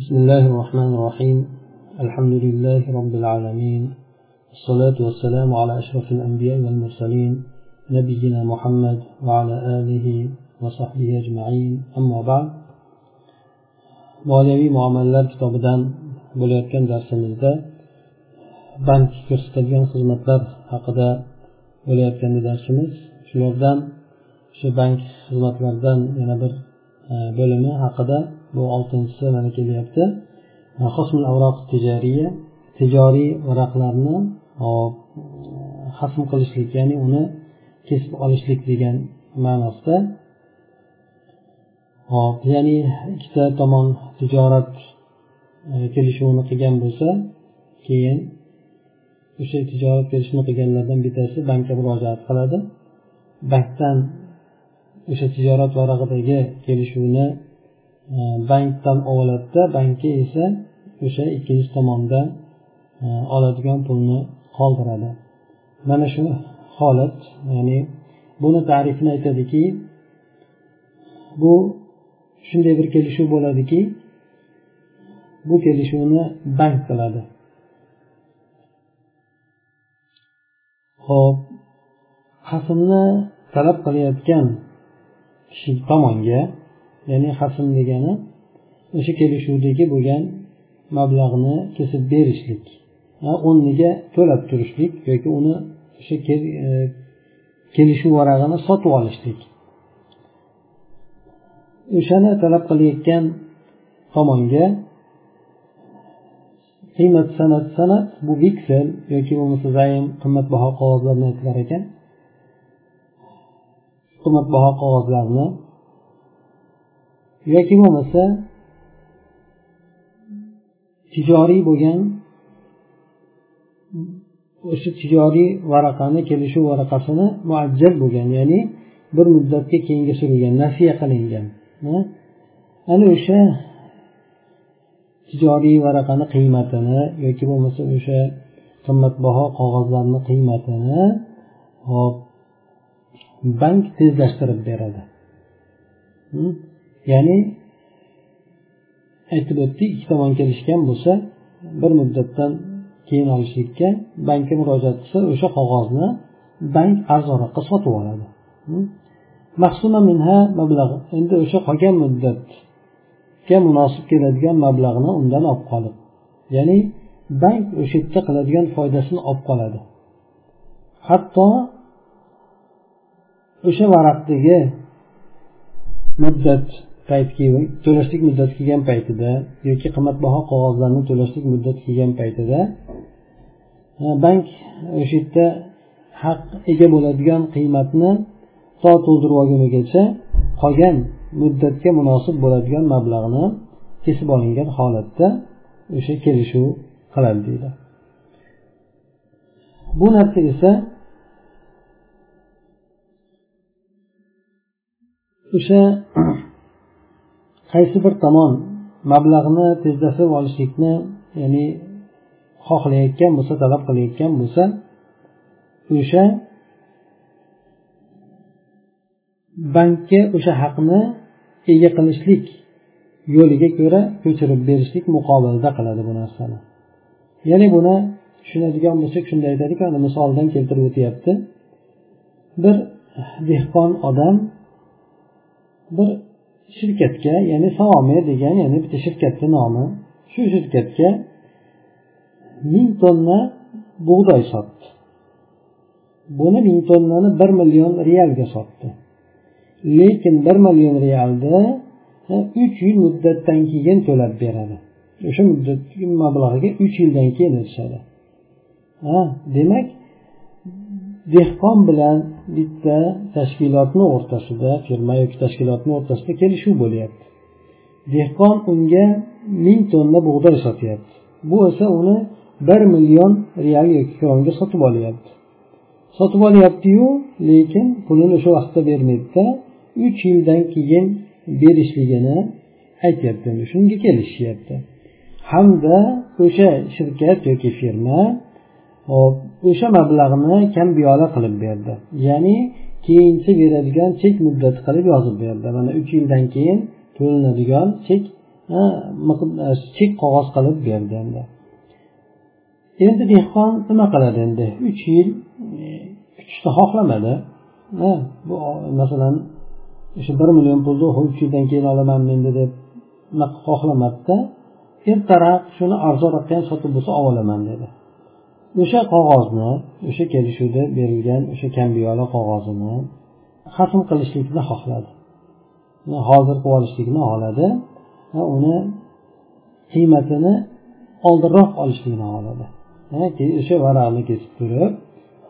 بسم الله الرحمن الرحيم. الحمد لله رب العالمين. الصلاة والسلام على أشرف الأنبياء والمرسلين نبينا محمد وعلى آله وصحبه أجمعين. أما بعد مواليوي معاملات كتاب دان بوليات كان درس ده بانك كرستاليان خزمت لر حقدا بوليات كان درس مز شلوردان شو بانك خزمت لردان ينبر بولمي حقدا bu oltinchisi mana kelyapti. Tijoriy varaqlarni hasm qilishlik ya'ni uni kesib olishlik degan ma'nosida hop ya'ni ikkita tomon tijorat e, kelishuvini qilgan bo'lsa keyin o'sha tijorat kelishuvini qilganlardan bittasi bankka murojaat qiladi. Bankdan o'sha tijorat varag'idagi kelishuvni bankdan oladida bankka esa o'sha ikkinchi tomondan e, oladigan pulni qoldiradi. Mana shu holat ya'ni buni tarifini aytadiki bu shunday bir kelishuv bo'ladiki bu kelishuvni bank qiladi. Ho'p hasmni talab qilayotgan kishi tomonga ya'ni hasm degani o'sha kelishuvdagi bo'lgan mablag'ni kesib berishlik. O'rniga to'lab turishlik yoki uni o'sha e, kelishuv varag'ini sotib olishlik. O'shani talab qilayotgan tomonga qiymat sanat sanat bu viksel yoki bo'lmasa zaym qimmatbaho qog'ozlarni aytilar ekan. Qimmatbaho qog'ozlarni yoki bo'lmasa tijoriy bo'lgan o'sha tijoriy varaqani kelishuv varaqasini muajjal bo'lgan ya'ni bir muddatga keyinga surilgan nasiya qilingan. Ana o'sha tijoriy varaqani qiymatini yoki bo'lmasa o'sha qimmatbaho qog'ozlarni qiymatini hop bank tezlashtirib beradi. Hm? Ya'ni aytib o'tdik ikki tomon kelishgan bo'lsa bir muddatdan keyin olishlikka bankka murojaat qilsa o'sha qog'ozni bank arzonroqqa sotib oladi. Endi o'sha qolgan muddatga munosib keladigan mablag'ni undan olib qolib. Ya'ni bank o'sha yerda qiladigan foydasini olib qoladi. Hatto o'sha varaqdagi muddat paytki to'lashlik muddati kelgan paytida yoki qimmatbaho qog'ozlarni to'lashlik muddati kelgan paytida e, bank o'sha yerda haq ega bo'ladigan qiymatni to to'ldirib olgunigacha qolgan muddatga munosib bo'ladigan mablag'ni kesib olingan holatda o'sha kelishuv qiladi deydi. Bu narsa esa o'sha qaysi bir tomon mablag'ni tezlatib olishlikni ya'ni xohlayotgan bo'lsa talab qilayotgan bo'lsa o'sha bankka o'sha haqni ega qilishlik yo'liga ko'ra ko'chirib berishlik muqobilida qiladi bu narsani. Ya'ni buni tushunadigan bo'lsak shunday aytadiki ana misoldan keltirib o'tyapti. Bir dehqon odam bir shirkatga ya'ni savome degan ya'ni bitta shirkatni nomi. Shu shirkatga ming tonna bug'doy sotdi. Buni ming tonnani bir million realga sotdi. Lekin bir million realni uch yil muddatdan keyin to'lab beradi. O'sha muddat mablag'iga uch yildan keyin erishadi. Ha demak dehqon bilan bitta tashkilotni o'rtasida firma yoki tashkilotni o'rtasida kelishuv bo'lyapti. Dehqon unga ming tonna bug'doy sotyapti. Bu esa uni bir million real yoki kronga sotib olyapti. Sotib olyaptiyu lekin pulini o'sha vaqtda bermaydida uch yildan keyin berishligini aytyapti. Shunga kelishishyapti hamda o'sha shirkat yoki firma hop o'sha mablag'ni kambiyola qilib berdi. Ya'ni keyincha beradigan chek muddati qilib yozib berdi. Mana uch yildan keyin to'lanadigan chek e, chek qog'oz qilib berdi endi. Endi dehqon nima qiladi endi? Uch yil e, kutishni xohlamadi. Bu masalan o'sha bir million pulni uch yildan keyin olaman endi deb unaqa xohlamadida ertaroq shuni arzonroqqa ham sotib bo'lsa olib olaman dedi. O'sha qog'ozni o'sha kelishuvda berilgan o'sha kambiyola qog'ozini xatm qilishlikni xohladi. Hozir qilib olishlikni xohladi uni qiymatini oldinroq olishlikni xohladi. O'sha varaqni kesib turib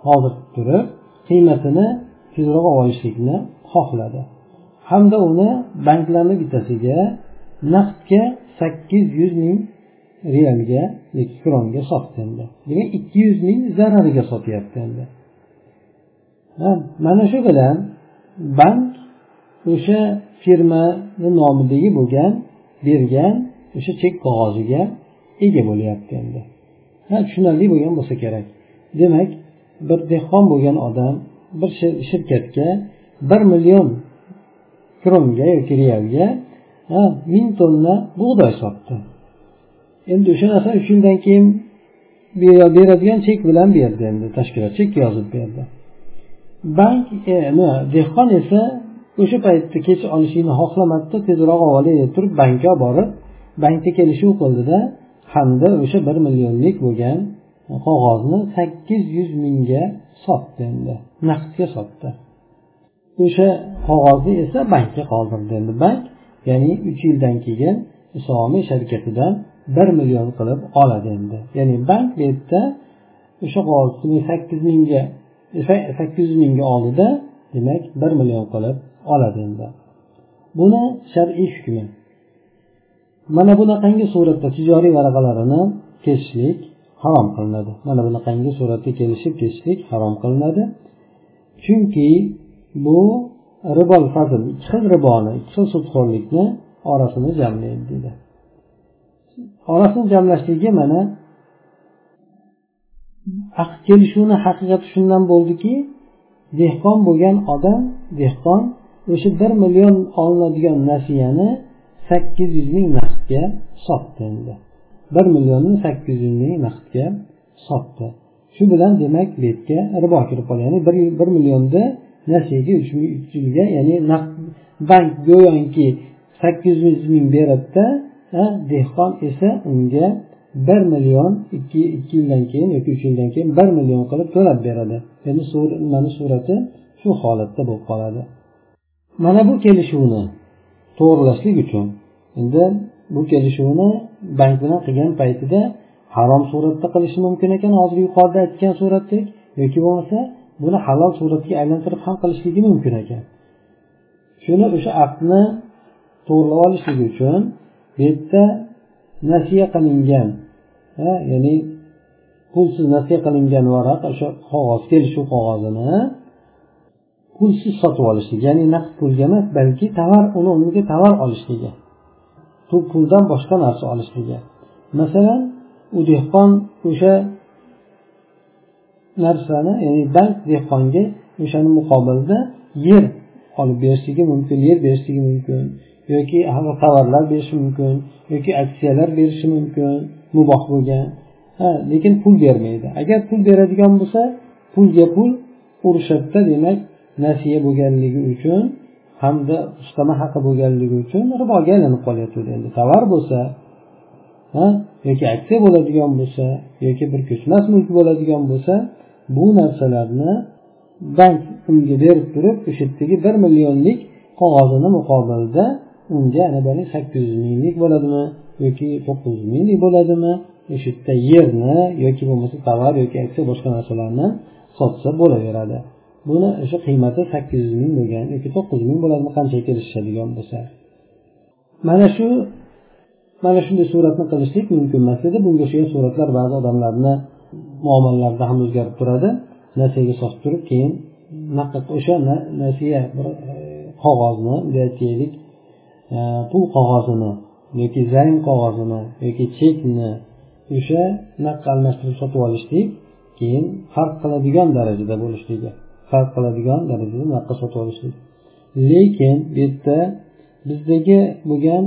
hozir turib qiymatini tezroq olib olishlikni xohladi. Hamda uni banklarni bittasiga naqdga sakkiz yuz ming realga yoki kronga sotdi endi demak ikki yuz ming zarariga sotyapti endi. Mana shu bilan bank o'sha firmani nomidagi bo'lgan bergan o'sha chek qog'oziga ega bo'lyapti endi. Tushunarli bo'lgan bo'lsa kerak. Demak bir dehqon bo'lgan odam bir shirkatga bir million kronga yoki realga ming tonna bug'doy sotdi. Endi o'sha narsa uch yildan keyin beradigan chek bilan berdi endi tashkilot chek yozib berdi. Bank e, nima dehqon esa o'sha paytda kech olishlikni xohlamadida tezroq olay deb turib bankka borib bankda kelishuv qildida hamda o'sha bir millionlik bo'lgan qog'ozni sakkiz yuz mingga sotdi endi naqdga sotdi. O'sha qog'ozni esa bankka qoldirdi endi. Bank ya'ni uch yildan keyin islomiy sharkatidan bir million qilib oladi endi. Ya'ni bank bu yerda o'sha qog'ozni sakkiz mingga sakkiz yuz mingga oldida demak bir million qilib oladi endi. Buni shar'iy hukmi. Mana bunaqangi suratda tijoriy varaqalarini kesishlik harom qilinadi. Mana bunaqangi suratda kelishib kesishlik harom qilinadi. Chunki bu ribol fazl ikki xil riboni ikki xil sudxo'rlikni orasini jamlaydi deydi. Onasini jamlashligi mana. Kelishuvni haqiqati shundan bo'ldiki dehqon bo'lgan odam dehqon o'sha bir million olinadigan nasiyani sakkiz yuz ming naqdga sotdi endi. Bir millionni sakkiz yuz ming naqdga sotdi. Shu bilan demak bu yerga ribo kirib qoladi ya'ni bir, bir millionni nasiyaga uch yilga ya'ni bank go'yoki sakkiz yuz ming beradida dehqon esa unga bir million ikki ikki yildan keyin yoki uch yildan keyin bir million qilib to'lab beradi. Endi nimani surati shu holatda bo'lib qoladi. Mana bu kelishuvni to'g'irlashlik uchun endi bu kelishuvni bank bilan qilgan paytida harom suratda qilishi mumkin ekan hozir yuqorida aytgan suratdek yoki bo'lmasa buni halol suratga aylantirib ham qilishligi mumkin ekan. Shuni o'sha aqdni to'g'irlab olishligi uchun bu yerda nasiya qilingan ya'ni pulsiz nasiya qilingan varaq o'sha qog'oz kelishuv qog'ozini pulsiz sotib olishlik ya'ni naqd pulga emas balki tovar uni o'rniga tovar olishligi puldan boshqa narsa olishligi. Masalan u dehqon o'sha narsani ya'ni bank dehqonga o'shani muqobilida yer olib berishligi mumkin yer berishligi mumkin. Yoki tovarlar berishi mumkin yoki aksiyalar berishi mumkin muboh bo'lgan. Ha lekin pul bermaydi. Agar pul beradigan bo'lsa pulga pul urushatda demak nasiya bo'lganligi uchun hamda ustama haqi bo'lganligi uchun riboga aylanib qolyotgandi endi. Tovar bo'lsa ha yoki aksiya bo'ladigan bo'lsa yoki bir ko'chmas mulk bo'ladigan bo'lsa bu narsalarni bank unga berib turib o'sha yerdagi bir millionlik qog'ozini muqobilida unga ana sakkiz yuz minglik bo'ladimi yoki to'qqiz yuz minglik bo'ladimi? O'sha yerda yerni yoki bo'lmasa tovar yoki aksiya boshqa narsalarni sotsa bo'laveradi. Buni o'sha qiymati sakkiz yuz ming bo'lgan yoki to'qqiz yuz ming bo'ladimi qanchaga kelishishadigan bo'lsa. Mana shu mana shunday suratni qilishlik mumkin emas edi. Bunga o'xshagan suratlar ba'zi odamlarni muomalalarida ham o'zgarib turadi. Nasiyaga sotib turib keyin o'sha nasiya bir e, qog'ozni bunday aytaylik pul qog'ozini yoki zang qog'ozini yoki chekni o'sha naqd almashtirib sotib olishlik keyin farq qiladigan darajada bo'lishligi farq qiladigan darajada naqdga sotib olishlik lekin bu yerda bizdagi bo'lgan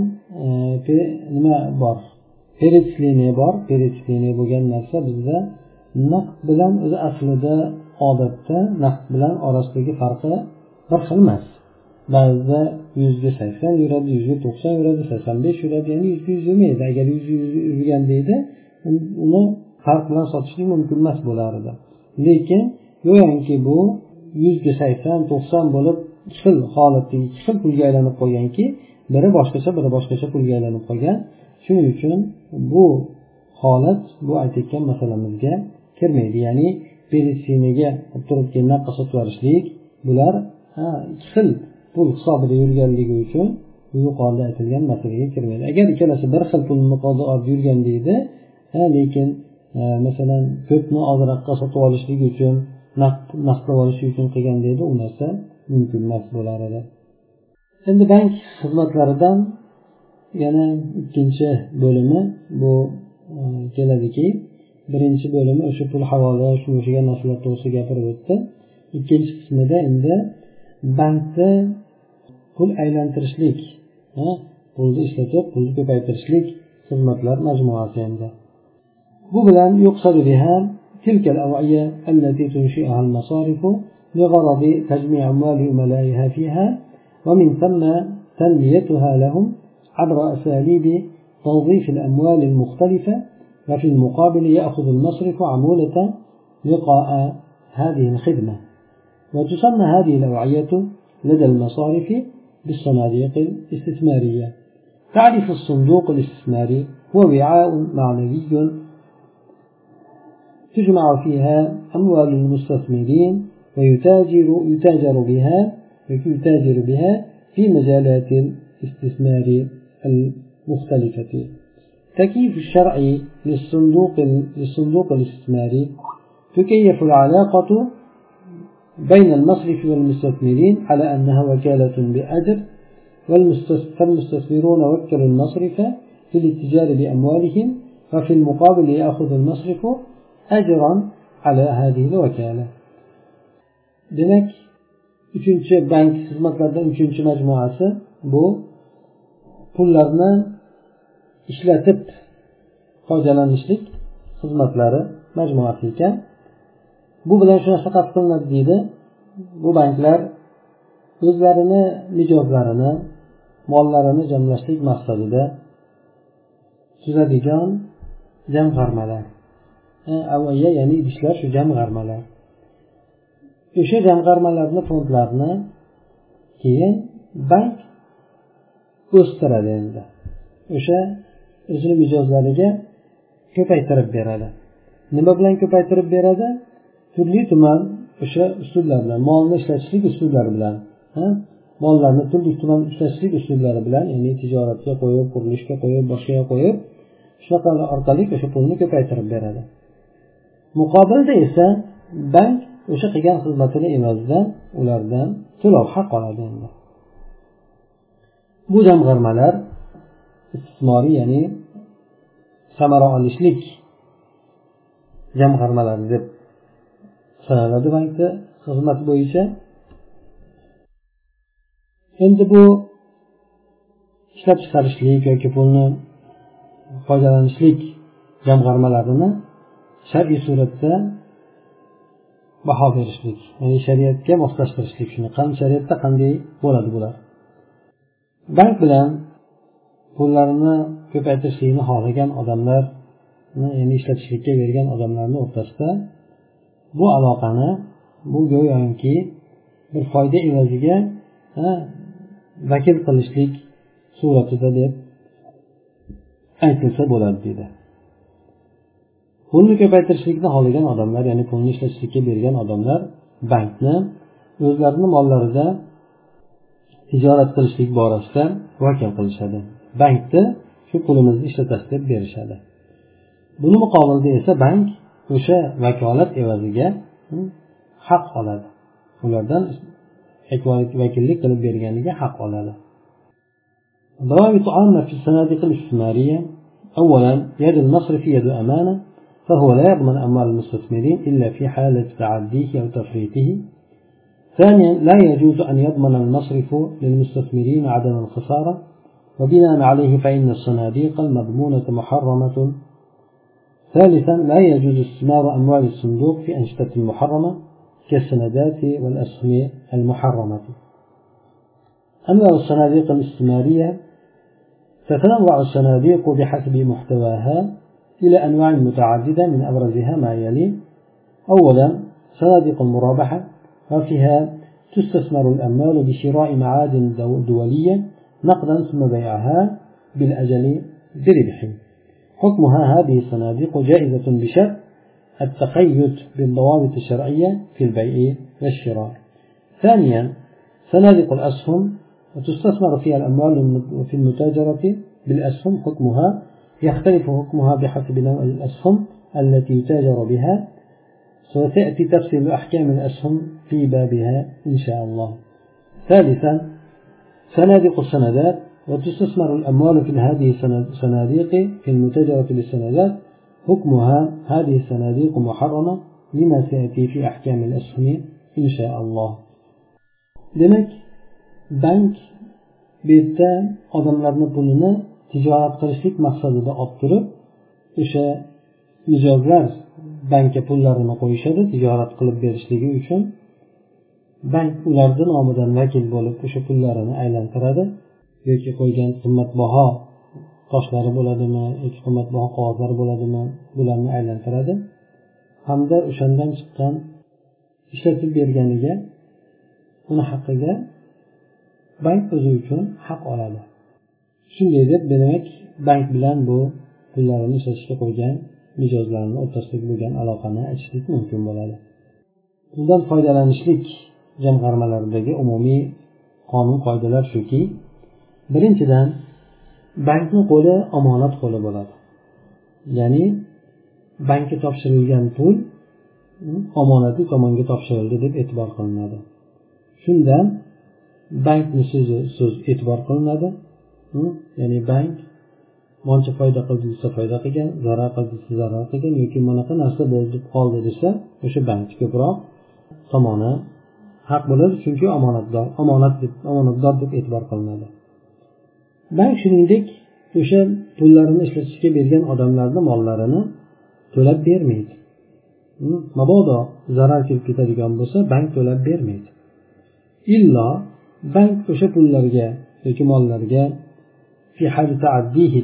э, nima bor? Перечисление bor. Перечисление bo'lgan narsa bizda naqd bilan o'zi aslida odatda naqd bilan orasidagi farqi bir xil emas. Ba'zida yuzga sakson yuradi yuzga to'qson yuradi sakson besh yuradi ya'ni yuzga yuz yurmaydi. Agar yuz yurganda deydi uni farq bilan sotishlik mumkin emas bo'lar edi lekin go'yoki bu yuzga sakson to'qson bo'lib ikki xil holatda ikki xil pulga aylanib qolganki biri boshqacha biri boshqacha pulga aylanib qolgan. Shuning uchun bu holat bu aytayotgan masalamizga kirmaydi. Ya'ni meditsinaga turib keyin sotib yuborishlik bular ikki xil pul hisobida yurganligi uchun bu yuqorida aytilgan masalaga kirmaydi. Agar ikkalasi bir xil pulni miqdorda olib yurgan deydi lekin e, masalan ko'pni ozroqqa sotib olishlik uchun naqdlab olish uchun qilgan deydi u narsa mumkin emas bo'lar edi. Endi bank xizmatlaridan yana ikkinchi bo'limi bu e, keladiki birinchi bo'limi o'sha pul havola shunga o'xshagan narsalar to'g'risida gapirib o'tdi. Ikkinchi qismida endi bankni pul aylantirishlik pulni ishlatib pulni ko'paytirishlik xizmatlar majmuasi endi. Bu bilan تلك الأوعية التي تنشئها المصارف لغرض تجميع أموال عملائها فيها ومن ثم تنميتها لهم عبر أساليب توظيف الأموال المختلفة وفي المقابل يأخذ المصرف عمولة لقاء هذه الخدمة وتسمى هذه الأوعية لدى المصارف بالصناديق الاستثمارية. تعرف الصندوق الاستثماري هو وعاء معنوي تجمع فيها أموال المستثمرين ويتاجر يتاجر بها يتاجر بها في مجالات الاستثمار المختلفة. تكييف الشرعي للصندوق للصندوق الاستثماري تكيف العلاقة بين المصرف والمستثمرين على أنها وكالة بأجر فالمستثمرون وكلوا المصرف في الاتجار بأموالهم وفي المقابل يأخذ المصرف أجرا على هذه الوكالة. demak uchinchi bank xizmatlaridan uchinchi majmuasi bu. Pullarni ishlatib foydalanishlik xizmatlari majmuasi ekan. Bu bilan shu narsa qasd qilinadi deydi. Bu banklar o'zlarini mijozlarini mollarini jamlashlik maqsadida tuzadigan jamg'armalar. Avvaliga ya'ni idishlar shu jamg'armalar. O'sha jamg'armalarni fondlarni keyin bank o'stiradi endi. O'sha o'zini mijozlariga ko'paytirib beradi. Nima bilan ko'paytirib beradi? Turli tuman o'sha usullar bilan molni ishlatishlik usullari bilan mollarni turli tuman ishlatishlik usullari bilan ya'ni tijoratga qo'yib qurilishga qo'yib boshqaga qo'yib shunaqa orqali o'sha pulni ko'paytirib beradi. Muqobilda esa bank o'sha qilgan xizmatini evazida ulardan to'lov haq oladi endi. Bu jamg'armalar istismoriy ya'ni samara olishlik jamg'armalari deb sanaladi bankda xizmat bo'yicha. Endi bu ishlab chiqarishlik yoki pulni foydalanishlik jamg'armalarini shar'iy suratda baho berishlik ya'ni shariatga moslashtirishlik. Shuni shariatda qanday bo'ladi bular? Bank bilan pullarini ko'paytirishlikni xohlagan odamlar ya'ni ishlatishlikka bergan odamlarni o'rtasida bu aloqani bu go'yoki bir foyda evaziga vakil qilishlik suratida deb aytilsa bo'ladi deydi. Pulni ko'paytirishlikni xohlagan odamlar ya'ni pulni ishlatishlikka bergan odamlar bankni o'zlarini mollarida tijorat qilishlik borasida vakil qilishadi. Bankni shu pulimizni ishlatasiz deb berishadi. Buni muqobilida esa bank o'sha vakolat evaziga haq oladi. Ulardan vakillik qilib berganiga haq oladi. في أولا يد المصرف يد أمانة فهو لا يضمن أموال المستثمرين إلا في حالة تعديه أو تفريطه ثانيا لا يجوز أن يضمن المصرف للمستثمرين عدم الخسارة وبناء عليه فإن الصناديق المضمونة محرمة ثالثا لا يجوز استثمار أموال الصندوق في أنشطة محرمة كالسندات والأسهم المحرمة. أما الصناديق الاستثمارية تتنوع الصناديق بحسب محتواها إلى أنواع متعددة من أبرزها ما يلي. أولا صناديق المرابحة وفيها تستثمر الأموال بشراء معادن دولية نقدا ثم بيعها بالأجل بربح. حكمها هذه الصناديق جائزة بشرط التقيد بالضوابط الشرعية في البيع والشراء. ثانيا صناديق الأسهم وتستثمر فيها الأموال في المتاجرة بالأسهم حكمها يختلف حكمها بحسب نوع الأسهم التي يتاجر بها. وسيأتي تفصيل أحكام الأسهم في بابها إن شاء الله. ثالثا صناديق السندات وتستثمر الأموال في هذه الصناديق في المتاجرة بالسندات حكمها هذه الصناديق محرمة لما سيأتي في أحكام الأسهم إن شاء الله demak bank bu yerda odamlarni pulini tijorat qilishlik maqsadida olib turib o'sha mijozlar bankka pullarini qo'yishadi tijorat qilib berishligi uchun bank ularni nomidan vakil bo'lib o'sha pullarini aylantiradi Yoki qo'ygan qimmatbaho toshlari bo'ladimi yoki qimmatbaho qog'ozlari bo'ladimi bularni aylantiradi. Hamda o'shandan chiqqan ishlatib berganiga uni haqqiga bank o'zi uchun haq oladi. Shunday deb demak bank bilan bu pullarini ishlatishga qo'ygan mijozlarni o'rtasidagi bo'lgan aloqani aytishlik mumkin bo'ladi. Bundan foydalanishlik jamg'armalaridagi umumiy qonun qoidalar shuki birinchidan bankni qo'li omonat qo'li bo'ladi. Ya'ni bankka topshirilgan pul omonatli tomonga topshirildi deb e'tibor qilinadi. Shundan bankni so'zi so'z e'tibor qilinadi. Ya'ni bank moncha foyda qildi desa foyda qilgan zarar qildi desa zarar qilgan yoki bunaqa narsa bo'ldi qoldi desa o'sha bank ko'proq tomoni haq bo'ladi chunki omonatdor omonat deb omonatdor deb e'tibor qilinadi. Bank shuningdek o'sha pullarini ishlatishga bergan odamlarni mollarini to'lab bermaydi. Hm? Mabodo zarar kelib ketadigan bo'lsa bank to'lab bermaydi. Illo bank o'sha pullarga yoki mollarga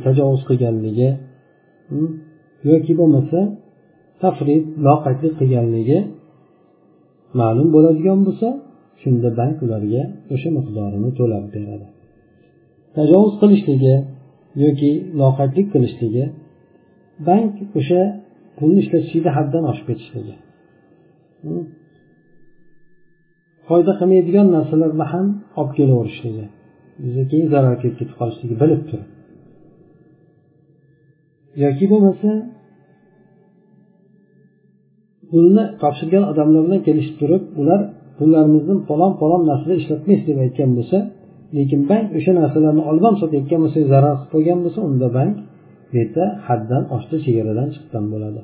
tajovuz qilganligi hm? yoki bo'lmasa tafrid loqaydlik qilganligi ma'lum bo'ladigan bo'lsa shunda bank ularga o'sha miqdorini to'lab beradi. Tajovuz qilishligi yoki loqaydlik qilishligi bank o'sha pulni ishlatishlikda haddan oshib ketishligi. Foyda qilmaydigan narsalarni ham olib kelaverishligi. Keyin zarar kelib ketib qolishligi bilib turib yoki bo'lmasa pulni topshirgan odamlar bilan kelishib turib ular pullarimizni falon falon narsada ishlatmaysiz deb aytgan bo'lsa lekin bank o'sha narsalarni olib ham sotayotgan bo'lsa zarar qilib qo'ygan bo'lsa unda bank bu yerda haddan oshdi chegaradan chiqqan bo'ladi.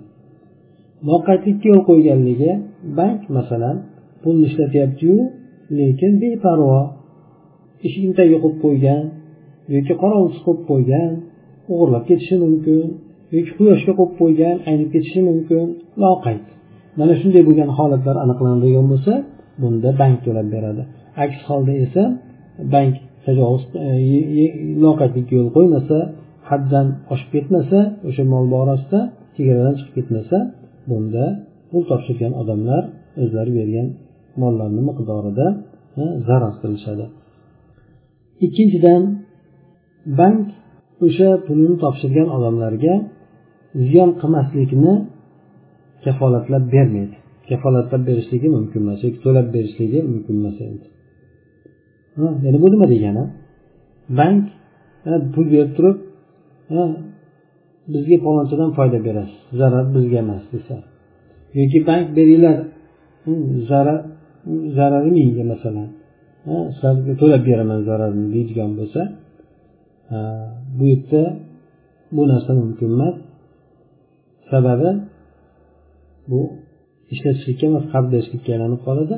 Loqaydlikka yo'l qo'yganligi bank masalan pulni ishlatyaptiyu lekin beparvo eshikni tagiga qo'yib qo'ygan yoki qorovulsiz qo'yib qo'ygan o'g'irlab ketishi mumkin yoki quyoshga qo'yib qo'ygan aynib ketishi mumkin loqayd. Mana shunday bo'lgan holatlar aniqlanadigan bo'lsa bunda bank to'lab beradi. Aks holda esa bank tajovuz e, loqaydlikka yo'l qo'ymasa haddan oshib ketmasa o'sha mol borasida chegaradan chiqib ketmasa bunda pul topshirgan odamlar o'zlari bergan mollarni miqdorida e, zarar qilishadi. Ikkinchidan bank o'sha pulini topshirgan odamlarga ziyon qilmaslikni kafolatlab bermaydi. Kafolatlab berishligi mumkin emas yoki to'lab berishligi mumkin emas endi. Ya'ni bu nima degani. Bank pul berib turib bizga palonchadan foyda berasiz zarar bizga emas desa. Yoki bank beringlar zarar zarari menga masalan sizlarga to'lab beraman zararini deydigan bo'lsa bu yerda bu narsa mumkin emas. Sababi bu ishlatishlikka emas qarz berishlikka aylanib qoladi.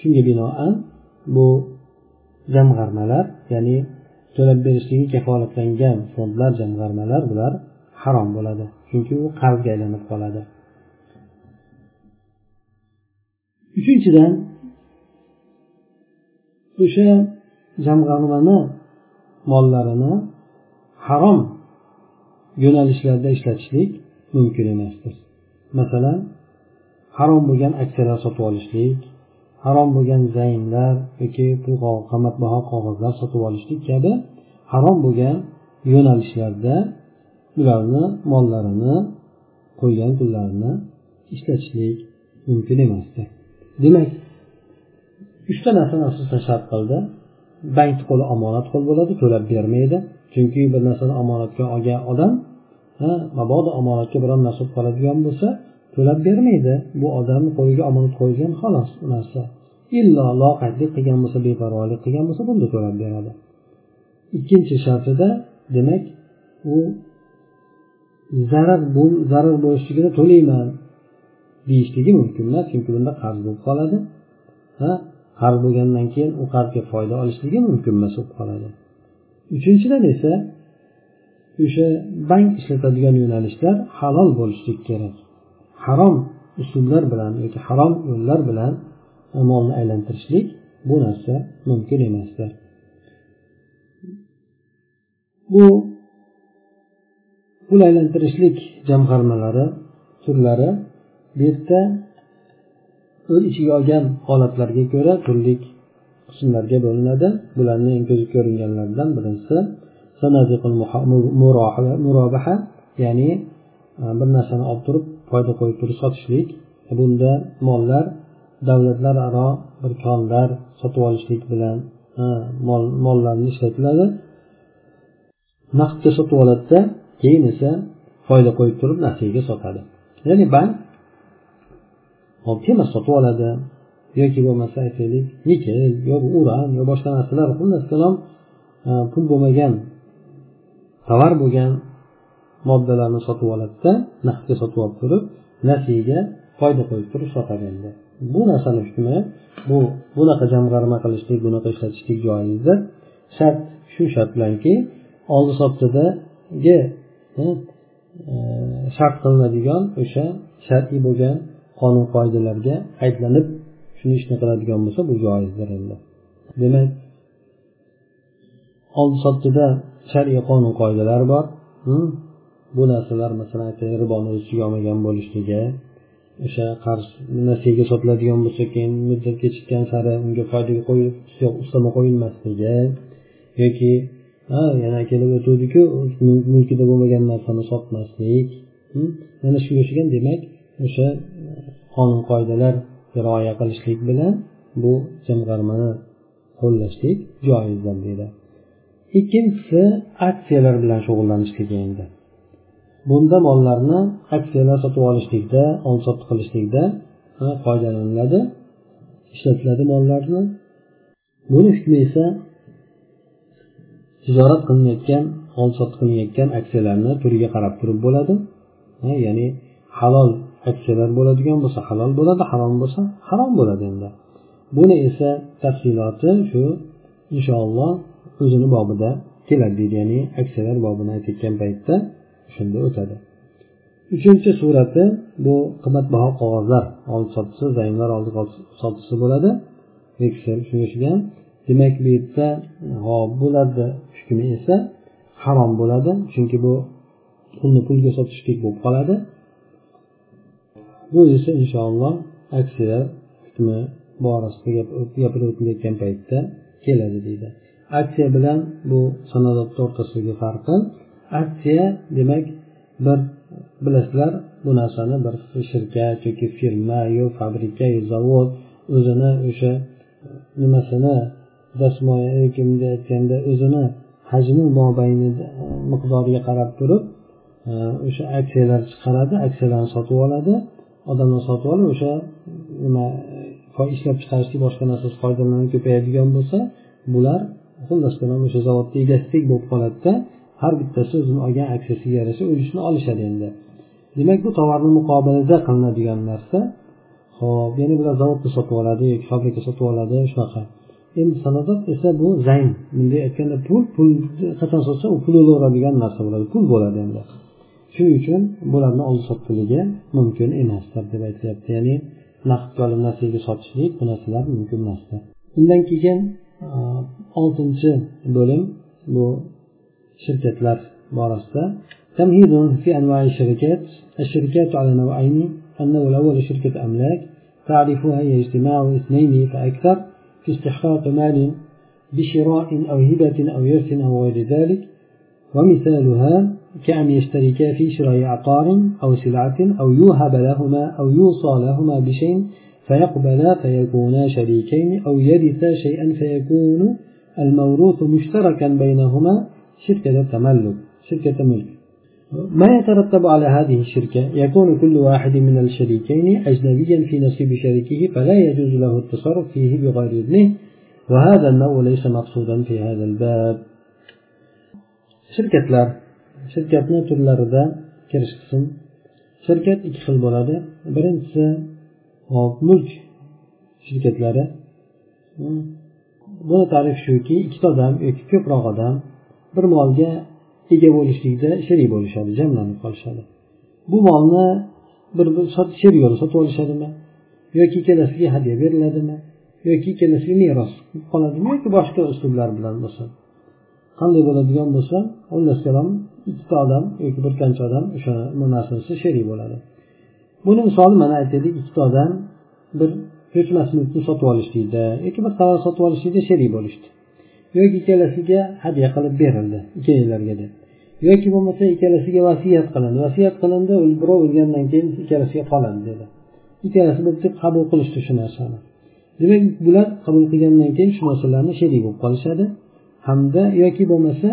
Shunga binoan bu jamg'armalar ya'ni to'lab berishligi kafolatlangan fondlar jamg'armalar bular harom bo'ladi chunki u qarzga aylanib qoladi. Uchinchidan o'sha jamg'armani mollarini harom yo'nalishlarda ishlatishlik mumkin emasdir. Masalan harom bo'lgan aksiyalar sotib olishlik harom bo'lgan zaynlar yoki pul qimmatbaho qog'ozlar sotib olishlik kabi harom bo'lgan yo'nalishlarda ularni mollarini qo'ygan pullarini ishlatishlik mumkin emasdi. Demak uchta narsani asosan shart qildi. Bankni qo'li omonat qo'l bo'ladi to'lab bermaydi. Chunki bir narsani omonatga olgan odam mabodo omonatga biron narsa qoladigan bo'lsa to'lab bermaydi. Bu odamni qo'liga omonat qo'yilgan xolos u narsa. Illo loqaydlik qilgan bo'lsa beparvolik qilgan bo'lsa bunda to'lab beradi. Ikkinchi shartida demak u zarar zarar bo'lishligini to'layman deyishligi mumkin emas chunki bunda qarz bo'lib qoladi. Ha qarz bo'lgandan keyin u qarzga foyda olishligi mumkin emas bo'lib qoladi. Uchinchidan esa o'sha bank ishlatadigan yo'nalishlar halol bo'lishligi kerak. Harom usullar bilan yoki harom yo'llar bilan molni aylantirishlik bu narsa mumkin emasdir bu pul aylantirishlik jamg'armalari turlari bu yerda o'z ichiga olgan holatlarga ko'ra turli qismlarga bo'linadi bularni eng ko'zga ko'ringanlaridan birinchisi ya'ni bir narsani olib turib foyda qo'yib turib sotishlik e, bunda mollar davlatlararo bir konlar sotib olishlik bilan mol mollarni ishlatiladi. Naqdga sotib oladida keyin esa foyda qo'yib turib nasiyaga sotadi. Ya'ni bank temir sotib oladi. Yoki bo'lmasa aytaylik nikel yo uran yo boshqa narsalar xullas kalom e, pul bo'lmagan tovar bo'lgan moddalarni sotib oladida naqdga sotib olib turib nasiyaga foyda qo'yib turib sotadi endi bu narsani hukmi bu bunaqa jamg'arma qilishlik bunaqa ishlatishlik joizdir shart shu shart bilanki oldi sotdidagi e, e, shart qilinadigan o'sha shar'iy bo'lgan qonun qoidalarga aytlanib shuni ishni qiladigan bo'lsa bu joizdir endi. Demak oldi sotdida shar'iy qonun qoidalar bor hmm. Bu narsalar masalan aytaylik riboni o'z olmagan bo'lishligi o'sha qarz nasiyaga sotiladigan bo'lsa keyin muddat kechikkan sari unga foydaga qo'yib ustama qo'yilmasligi yoki ha yana kelib o'tuvdiku mulkida bo'lmagan narsani sotmaslik hm, mana shunga o'xshagan demak o'sha qonun qoidalar rioya qilishlik bilan bu jamg'armani qo'llashlik joizdir deydi. Ikkinchisi aksiyalar bilan shug'ullanishlik endi. Bunda mollarni aksiyalar sotib olishlikda oldi sotdi qilishlikda foydalaniladi ishlatiladi mollarni. Buni hukmi esa tijorat qilinayotgan oldi sotdi qilinayotgan aksiyalarni turiga qarab turib bo'ladi. Ya'ni halol aksiyalar bo'ladigan bo'lsa halol bo'ladi harom bo'lsa harom bo'ladi endi. Buni esa tafsiloti shu inshaalloh o'zini bobida keladi deydi ya'ni aksiyalar bobini aytayotgan paytda. Shunda o'tadi. Uchinchi surati bu qimmatbaho qog'ozlar oldi sotisi zaynlar oldi sotisi bo'ladi. Veksel shunga o'xshagan demak bu yerda g'ob bo'ladi hukmi esa harom bo'ladi chunki bu pulni pulga sotishlik bo'lib qoladi. Bu esa inshaalloh aksiyalar hukmi borasida gapirib o'tilayotgan paytda keladi deydi. Aksiya bilan bu sanadotni o'rtasidagi farqi aksiya demak bir bilasizlar bu narsani bir shirkat yoki firma yo fabrika yo zavod o'zini o'sha e, nimasini dasmoya yoki bunday aytganda o'zini hajmi mobayni e, miqdoriga qarab turib e, o'sha aksiyalar chiqaradi aksiyalarni sotib oladi. Odamlar sotib olib o'sha nima ishlab chiqarishga boshqa narsasi foydalanib ko'payadigan bo'lsa bular xullas o'sha zavodni egasidek bo'lib qoladida. Har bittasi o'zini olgan aksiyasiga yarasha ulushni olishadi endi. Demak bu tovarni muqobilida qilinadigan narsa ho'p ya'ni bular zavodda sotib oladi yoki fabrika sotib oladi shunaqa. Endi sanodat esa bu zayn. Bunday aytganda pul pul qachon sotsa u pul bo'laveradigan narsa bo'ladi pul bo'ladi endi. Shuning uchun bularni oldi sotdiligi mumkin emasdir deb aytilyapti ya'ni naqdga olib narsaga sotishlik bu narsalar mumkin emasdir. Undan keyin oltinchi bo'lim bu shirkatlar borasida. تمهيد في أنواع الشركات الشركات على نوعين النوع الأول شركة أملاك تعرفها هي اجتماع اثنين فأكثر في استحقاق مال بشراء أو هبة أو إرث أو غير ذلك ومثالها كأن يشتركا في شراء عقار أو سلعة أو يوهب لهما أو يوصى لهما بشيء فيقبلا فيكونا شريكين أو يرثا شيئا فيكون الموروث مشتركا بينهما شركة تملك شركة ملك. ما يترتب على هذه الشركة؟ يكون كل واحد من الشريكين أجنبيا في نصيب شريكه فلا يجوز له التصرف فيه بغير إذنه وهذا النوع ليس مقصودا في هذا الباب. shirkatlar shirkatni turlarida kirish qism shirkat ikki xil bo'ladi birinchisi hop mulk shirkatlari buni tarifi shuki ikkita odam yoki ko'proq odam bir molga ega bo'lishlikda sherik bo'lishadi jamlanib qolishadi. Bu molni bir bir sherik bo'lib sotib olishadimi? Yoki ikkalasiga hadya beriladimi? Yoki ikkalasiga meros qoladimi? Yoki boshqa uslublar bilan bo'lsa? Qanday bo'ladigan bo'lsa xullas ikkita odam yoki bir qancha odam o'sha narsasi sherik bo'ladi. Buni misoli mana aytaylik ikkita odam bir ko'chmas mulkni sotib olishlikda yoki bir tovar sotib olishlikda sherik bo'lishdi. Yoki ikkalasiga hadya qilib berildi ikkalalariga deb. Yoki bo'lmasa ikkalasiga vasiyat qilindi. Vasiyat qilindi birov o'lgandan keyin ikkalasiga qoladi dedi. Ikkalasi bo'lib deb qabul qilishdi shu narsani. Demak bular qabul qilgandan keyin shu narsalarni sherik bo'lib qolishadi. Hamda yoki bo'lmasa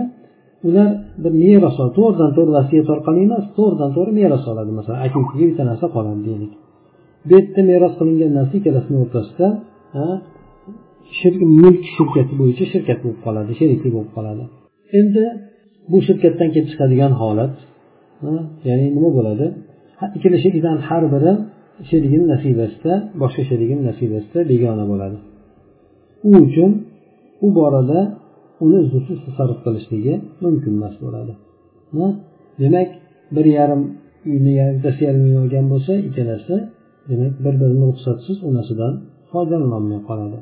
ular bir meros to'g'ridan to'g'ri vasiyat orqali emas to'g'ridan to'g'ri meros oladi. Masalan aka ukaga bitta narsa qoladi deylik bu yerda meros qilingan narsa ikkalasini o'rtasida mulk shirkati bo'yicha shirkat bo'lib qoladi sheriklik bo'lib qoladi. Endi bu shirkatdan kelib chiqadigan holat ya'ni nima bo'ladi? Ikkala sherikdan har biri sherigini nasibasida boshqa sherigini nasibasida begona bo'ladi. U uchun u borada uni uzrsiz tasarruf qilishligi mumkin emas bo'ladi. Demak bir yarim uyni bittasi yarim uy olgan bo'lsa ikkalasi demak bir birini ruxsatsiz u narsadan foydalanolmay qoladi.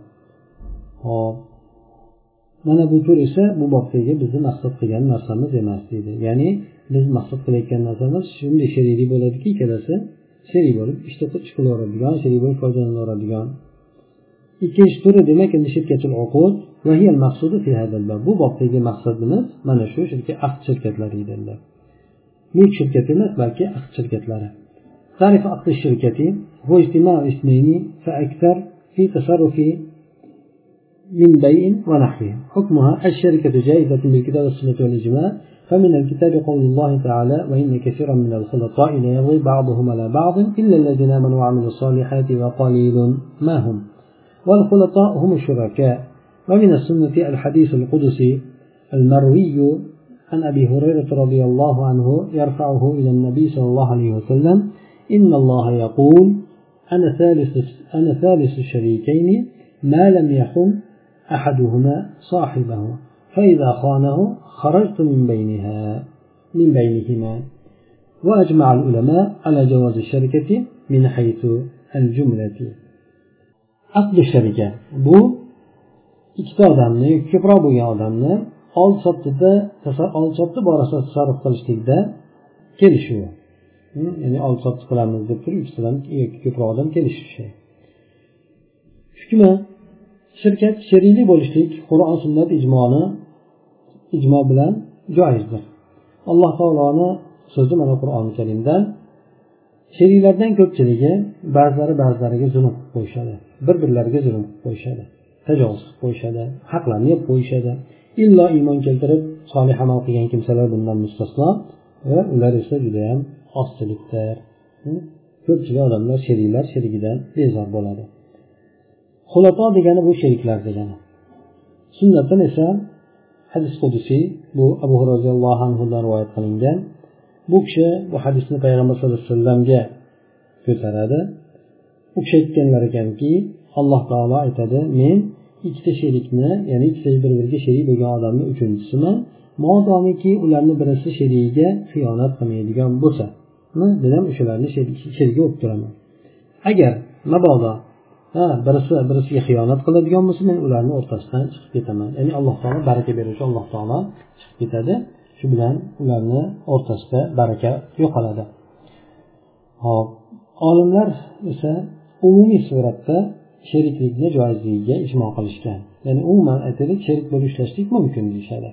hop mana bu tur esa bu bobdagi bizni maqsad qilgan narsamiz emas deydi ya'ni biz maqsad qilayotgan narsamiz shunday sheriklik bo'ladiki ikkalasi sherik bo'lib ishda ish qilaveradigan sherik bo'lib foydalanaveradigan ikkinchi turi demak endi shirkatul uqud bu bobdagi maqsadimiz mana shu aqd shirkatlari dedilar mulk shirkati emas balki aqd shirkatlari تعرف عقد الشركة هو اجتماع اثنين فأكثر في تصرف من بيع ونحوه حكمها الشركة جائزة بالكتاب والسنة والإجماع فمن الكتاب قول الله تعالى وإن كثيرا من الخلطاء ليرضي بعضهم على بعض إلا الذين آمنوا وعملوا الصالحات وقليل ما هم. والخلطاء هم الشركاء. ومن السنة الحديث القدسي المروي عن أبي هريرة رضي الله عنه يرفعه إلى النبي صلى الله عليه وسلم إن الله يقول أنا ثالث أنا ثالث الشريكين ما لم يخن أحدهما صاحبه فإذا خانه خرجت من بينها من بينهما وأجمع العلماء على جواز الشركة من حيث الجملة عقد الشركة بو ikkita odamni ko'proq bo'lgan odamni oldi sotdida oldi sotdi borasida tasarruf qilishlikda kelishuvi ya'ni oldi sotdi qilamiz deb turib ikkitadan yoki ko'proq odam kelishishi hukmi shirkat sherikli bo'lishlik qur'on sunnat ijmoni ijmo bilan joizdir. Alloh taoloni so'zi mana qur'oni karimda sheriklardan ko'pchiligi ba'zilari ba'zilariga zulm qilib qo'yishadi bir birlariga zulm qilib qo'yishadi tajovuz qilib qo'yishadi haqlarni yeb qo'yishadi. Illo iymon keltirib solih amal qilgan kimsalar bundan mustasno va ular esa judayam ozchilikdir. Ko'pchilik odamlar sheriklar sherigidan bezor bo'ladi. Xulato degani bu sheriklar degani. Sunnatdan esa hadis qudusiy bu abu roziyallohu anhudan rivoyat qilingan. Bu kishi bu hadisni payg'ambar sallallohu alayhi vasallamga ko'taradi. U kishi aytganlar ekanki alloh taolo aytadi men ikkita sherikni ya'ni ikkita bir biriga sherik bo'lgan odamni uchinchisiman. Modomiki ularni birisi sherigiga xiyonat qilmaydigan bo'lsa men ham o'shalarni sherigi bo'lib turaman. Agar mabodo ha birisi birisiga xiyonat qiladigan bo'lsa men ularni o'rtasidan chiqib ketaman. Ya'ni alloh taolo baraka beruvchi alloh taolo chiqib ketadi. Shu bilan ularni o'rtasida baraka yo'qoladi. Hop. Olimlar esa umumiy suratda sheriklikni joizligiga ijmo qilishgan. Ya'ni umuman aytaylik sherik bo'lib ishlashlik mumkin deyishadi.